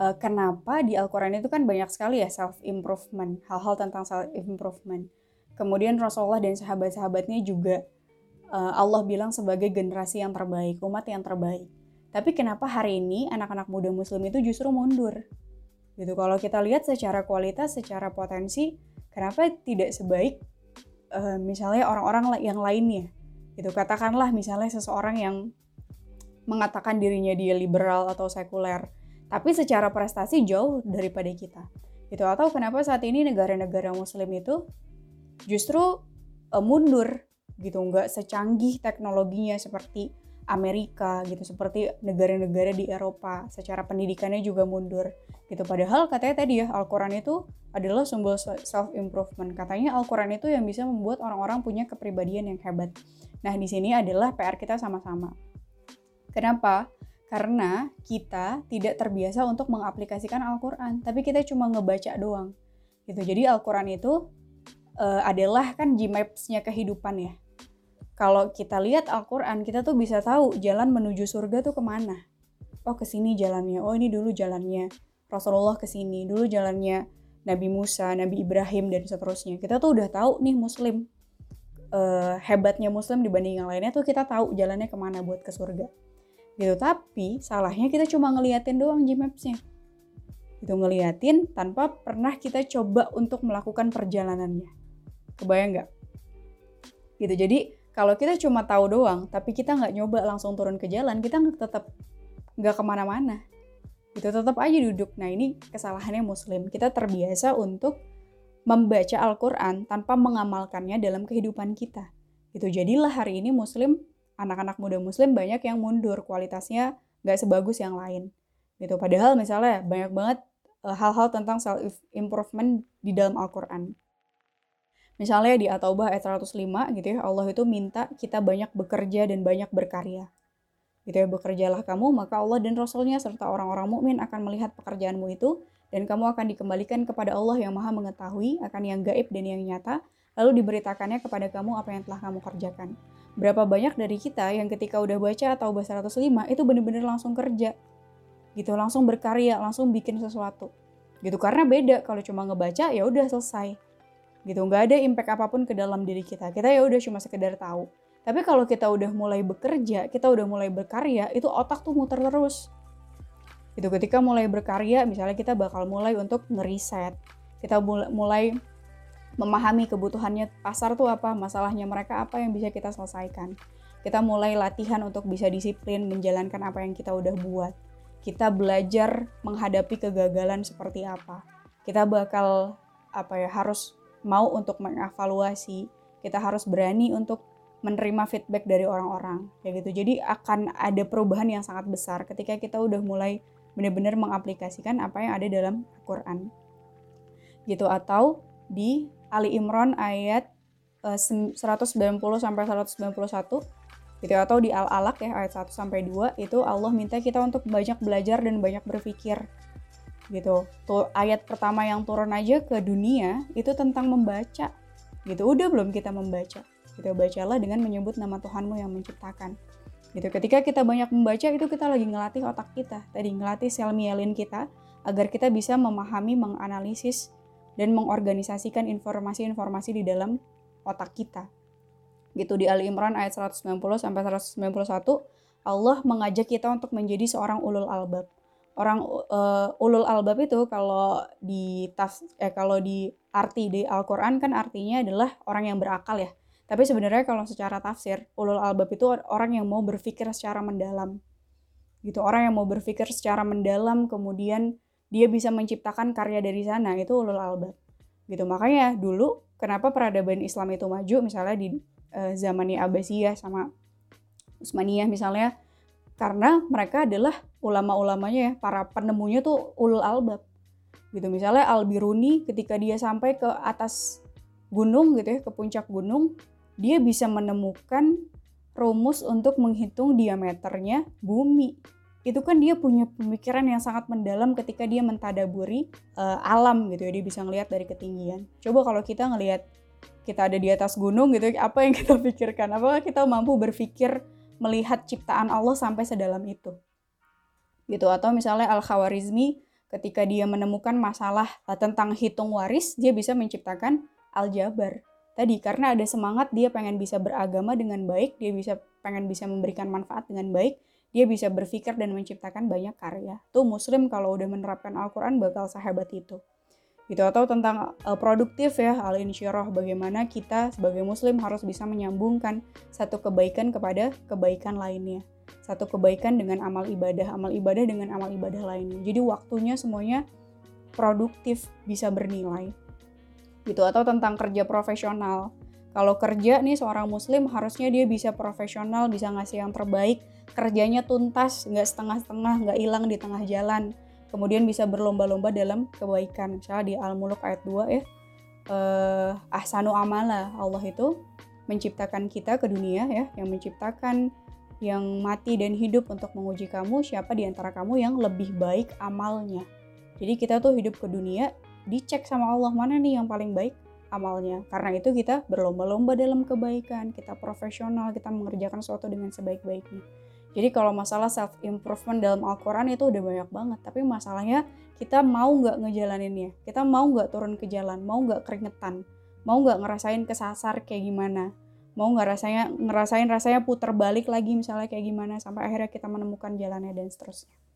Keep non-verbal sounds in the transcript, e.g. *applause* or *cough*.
uh, kenapa di Al-Quran itu kan banyak sekali ya self improvement, hal-hal tentang self improvement. Kemudian Rasulullah dan sahabat-sahabatnya juga uh, Allah bilang sebagai generasi yang terbaik, umat yang terbaik. Tapi kenapa hari ini anak-anak muda muslim itu justru mundur? Gitu kalau kita lihat secara kualitas, secara potensi, kenapa tidak sebaik uh, misalnya orang-orang yang lainnya? Gitu katakanlah misalnya seseorang yang mengatakan dirinya dia liberal atau sekuler, tapi secara prestasi jauh daripada kita. Gitu. Atau kenapa saat ini negara-negara muslim itu justru uh, mundur gitu. Nggak secanggih teknologinya seperti Amerika gitu. Seperti negara-negara di Eropa. Secara pendidikannya juga mundur gitu. Padahal katanya tadi ya Al-Quran itu adalah sumber self improvement katanya Al-Quran itu yang bisa membuat orang-orang punya kepribadian yang hebat. Nah di sini adalah PR kita sama-sama. Kenapa karena kita tidak terbiasa untuk mengaplikasikan Al-Quran tapi kita cuma ngebaca doang gitu jadi Al-Quran itu uh, adalah kan Gmaps-nya kehidupan ya. Kalau kita lihat Al-Quran, kita tuh bisa tahu jalan menuju surga tuh ke mana. Oh ke sini jalannya, oh ini dulu jalannya Rasulullah ke sini, dulu jalannya Nabi Musa, Nabi Ibrahim dan seterusnya. Kita tuh udah tahu nih Muslim uh, hebatnya Muslim dibanding yang lainnya tuh kita tahu jalannya ke mana buat ke surga. Gitu. Tapi salahnya kita cuma ngeliatin doang Gmaps-nya itu ngeliatin tanpa pernah kita coba untuk melakukan perjalanannya. Kebayang nggak? Gitu. Jadi kalau kita cuma tahu doang, tapi kita nggak nyoba langsung turun ke jalan, kita tetap nggak ke mana-mana. Itu tetap aja duduk. Nah ini kesalahannya Muslim. Kita terbiasa untuk membaca Al-Quran tanpa mengamalkannya dalam kehidupan kita. Itu jadilah hari ini Muslim, anak-anak muda Muslim banyak yang mundur kualitasnya nggak sebagus yang lain. Gitu. Padahal misalnya banyak banget Eh, hal-hal tentang self improvement di dalam Al-Qur'an. Misalnya di At-Taubah ayat 105 gitu ya, Allah itu minta kita banyak bekerja dan banyak berkarya. Gitu ya, bekerjalah kamu, maka Allah dan Rasulnya serta orang-orang mukmin akan melihat pekerjaanmu itu dan kamu akan dikembalikan kepada Allah yang maha mengetahui akan yang gaib dan yang nyata, lalu diberitakannya kepada kamu apa yang telah kamu kerjakan. Berapa banyak dari kita yang ketika udah baca atau bahasa 105 itu bener-bener langsung kerja, gitu langsung berkarya langsung bikin sesuatu. Gitu karena beda kalau cuma ngebaca ya udah selesai. Gitu nggak ada impact apa pun ke dalam diri kita. Kita ya udah cuma sekedar tahu. Tapi kalau kita udah mulai bekerja kita udah mulai berkarya itu otak tuh muter terus. Gitu ketika mulai berkarya misalnya kita bakal mulai untuk ngeriset. Kita mulai memahami kebutuhannya pasar tuh apa masalahnya mereka apa yang bisa kita selesaikan kita mulai latihan untuk bisa disiplin menjalankan apa yang kita udah buat kita belajar menghadapi kegagalan seperti apa. Kita bakal apa ya harus mau untuk mengevaluasi, kita harus berani untuk menerima feedback dari orang-orang kayak gitu. Jadi akan ada perubahan yang sangat besar ketika kita udah mulai benar-benar mengaplikasikan apa yang ada dalam Al-Qur'an. Gitu atau di Ali Imran ayat 190 eh, sampai 191 gitu atau di Al-Alaq ya ayat 1 sampai 2 itu Allah minta kita untuk banyak belajar dan banyak berpikir gitu. Tuh ayat pertama yang turun aja ke dunia itu tentang membaca. Gitu. Udah belum kita membaca? Kita gitu, bacalah dengan menyebut nama Tuhanmu yang menciptakan. Gitu. Ketika kita banyak membaca itu kita lagi ngelatih otak kita. Tadi ngelatih sel mielin kita agar kita bisa memahami, menganalisis dan mengorganisasikan informasi-informasi di dalam otak kita gitu di Ali Imran ayat 190 sampai 191 Allah mengajak kita untuk menjadi seorang ulul albab. Orang uh, ulul albab itu kalau di taf eh kalau di arti di Al-Qur'an kan artinya adalah orang yang berakal ya. Tapi sebenarnya kalau secara tafsir, ulul albab itu orang yang mau berpikir secara mendalam. Gitu, orang yang mau berpikir secara mendalam kemudian dia bisa menciptakan karya dari sana, itu ulul albab. Gitu, makanya dulu kenapa peradaban Islam itu maju misalnya di uh, zamannya Abbasiyah sama Utsmaniyah misalnya karena mereka adalah ulama-ulamanya ya para penemunya tuh ulul albab gitu misalnya Al Biruni ketika dia sampai ke atas gunung gitu ya ke puncak gunung dia bisa menemukan rumus untuk menghitung diameternya bumi itu kan dia punya pemikiran yang sangat mendalam ketika dia mentadaburi uh, alam gitu ya dia bisa ngelihat dari ketinggian. Coba kalau kita ngelihat kita ada di atas gunung gitu apa yang *laughs* kita pikirkan? Apakah kita mampu berpikir melihat ciptaan Allah sampai sedalam itu? Gitu. Atau misalnya Al Khawarizmi ketika dia menemukan masalah tentang hitung waris, dia bisa menciptakan aljabar. Tadi karena ada semangat dia pengen bisa beragama dengan baik, dia bisa pengen bisa memberikan manfaat dengan baik, dia bisa berpikir dan menciptakan banyak karya. Tuh muslim kalau udah menerapkan Al-Qur'an bakal sahabat itu. Gitu atau tentang uh, produktif ya al insyirah bagaimana kita sebagai muslim harus bisa menyambungkan satu kebaikan kepada kebaikan lainnya. Satu kebaikan dengan amal ibadah amal ibadah dengan amal ibadah lainnya. Jadi waktunya semuanya produktif bisa bernilai. Gitu atau tentang kerja profesional kalau kerja nih seorang muslim harusnya dia bisa profesional bisa ngasih yang terbaik kerjanya tuntas nggak setengah-setengah nggak hilang di tengah jalan kemudian bisa berlomba-lomba dalam kebaikan. Misalnya di Al-Muluk ayat 2 ya, eh, ahsanu amala, Allah itu menciptakan kita ke dunia ya, yang menciptakan yang mati dan hidup untuk menguji kamu, siapa di antara kamu yang lebih baik amalnya. Jadi kita tuh hidup ke dunia, dicek sama Allah mana nih yang paling baik amalnya. Karena itu kita berlomba-lomba dalam kebaikan, kita profesional, kita mengerjakan sesuatu dengan sebaik-baiknya. Jadi kalau masalah self improvement dalam Al-Quran itu udah banyak banget. Tapi masalahnya kita mau nggak ngejalaninnya. Kita mau nggak turun ke jalan, mau nggak keringetan, mau nggak ngerasain kesasar kayak gimana, mau nggak rasanya ngerasain rasanya puter balik lagi misalnya kayak gimana sampai akhirnya kita menemukan jalannya dan seterusnya.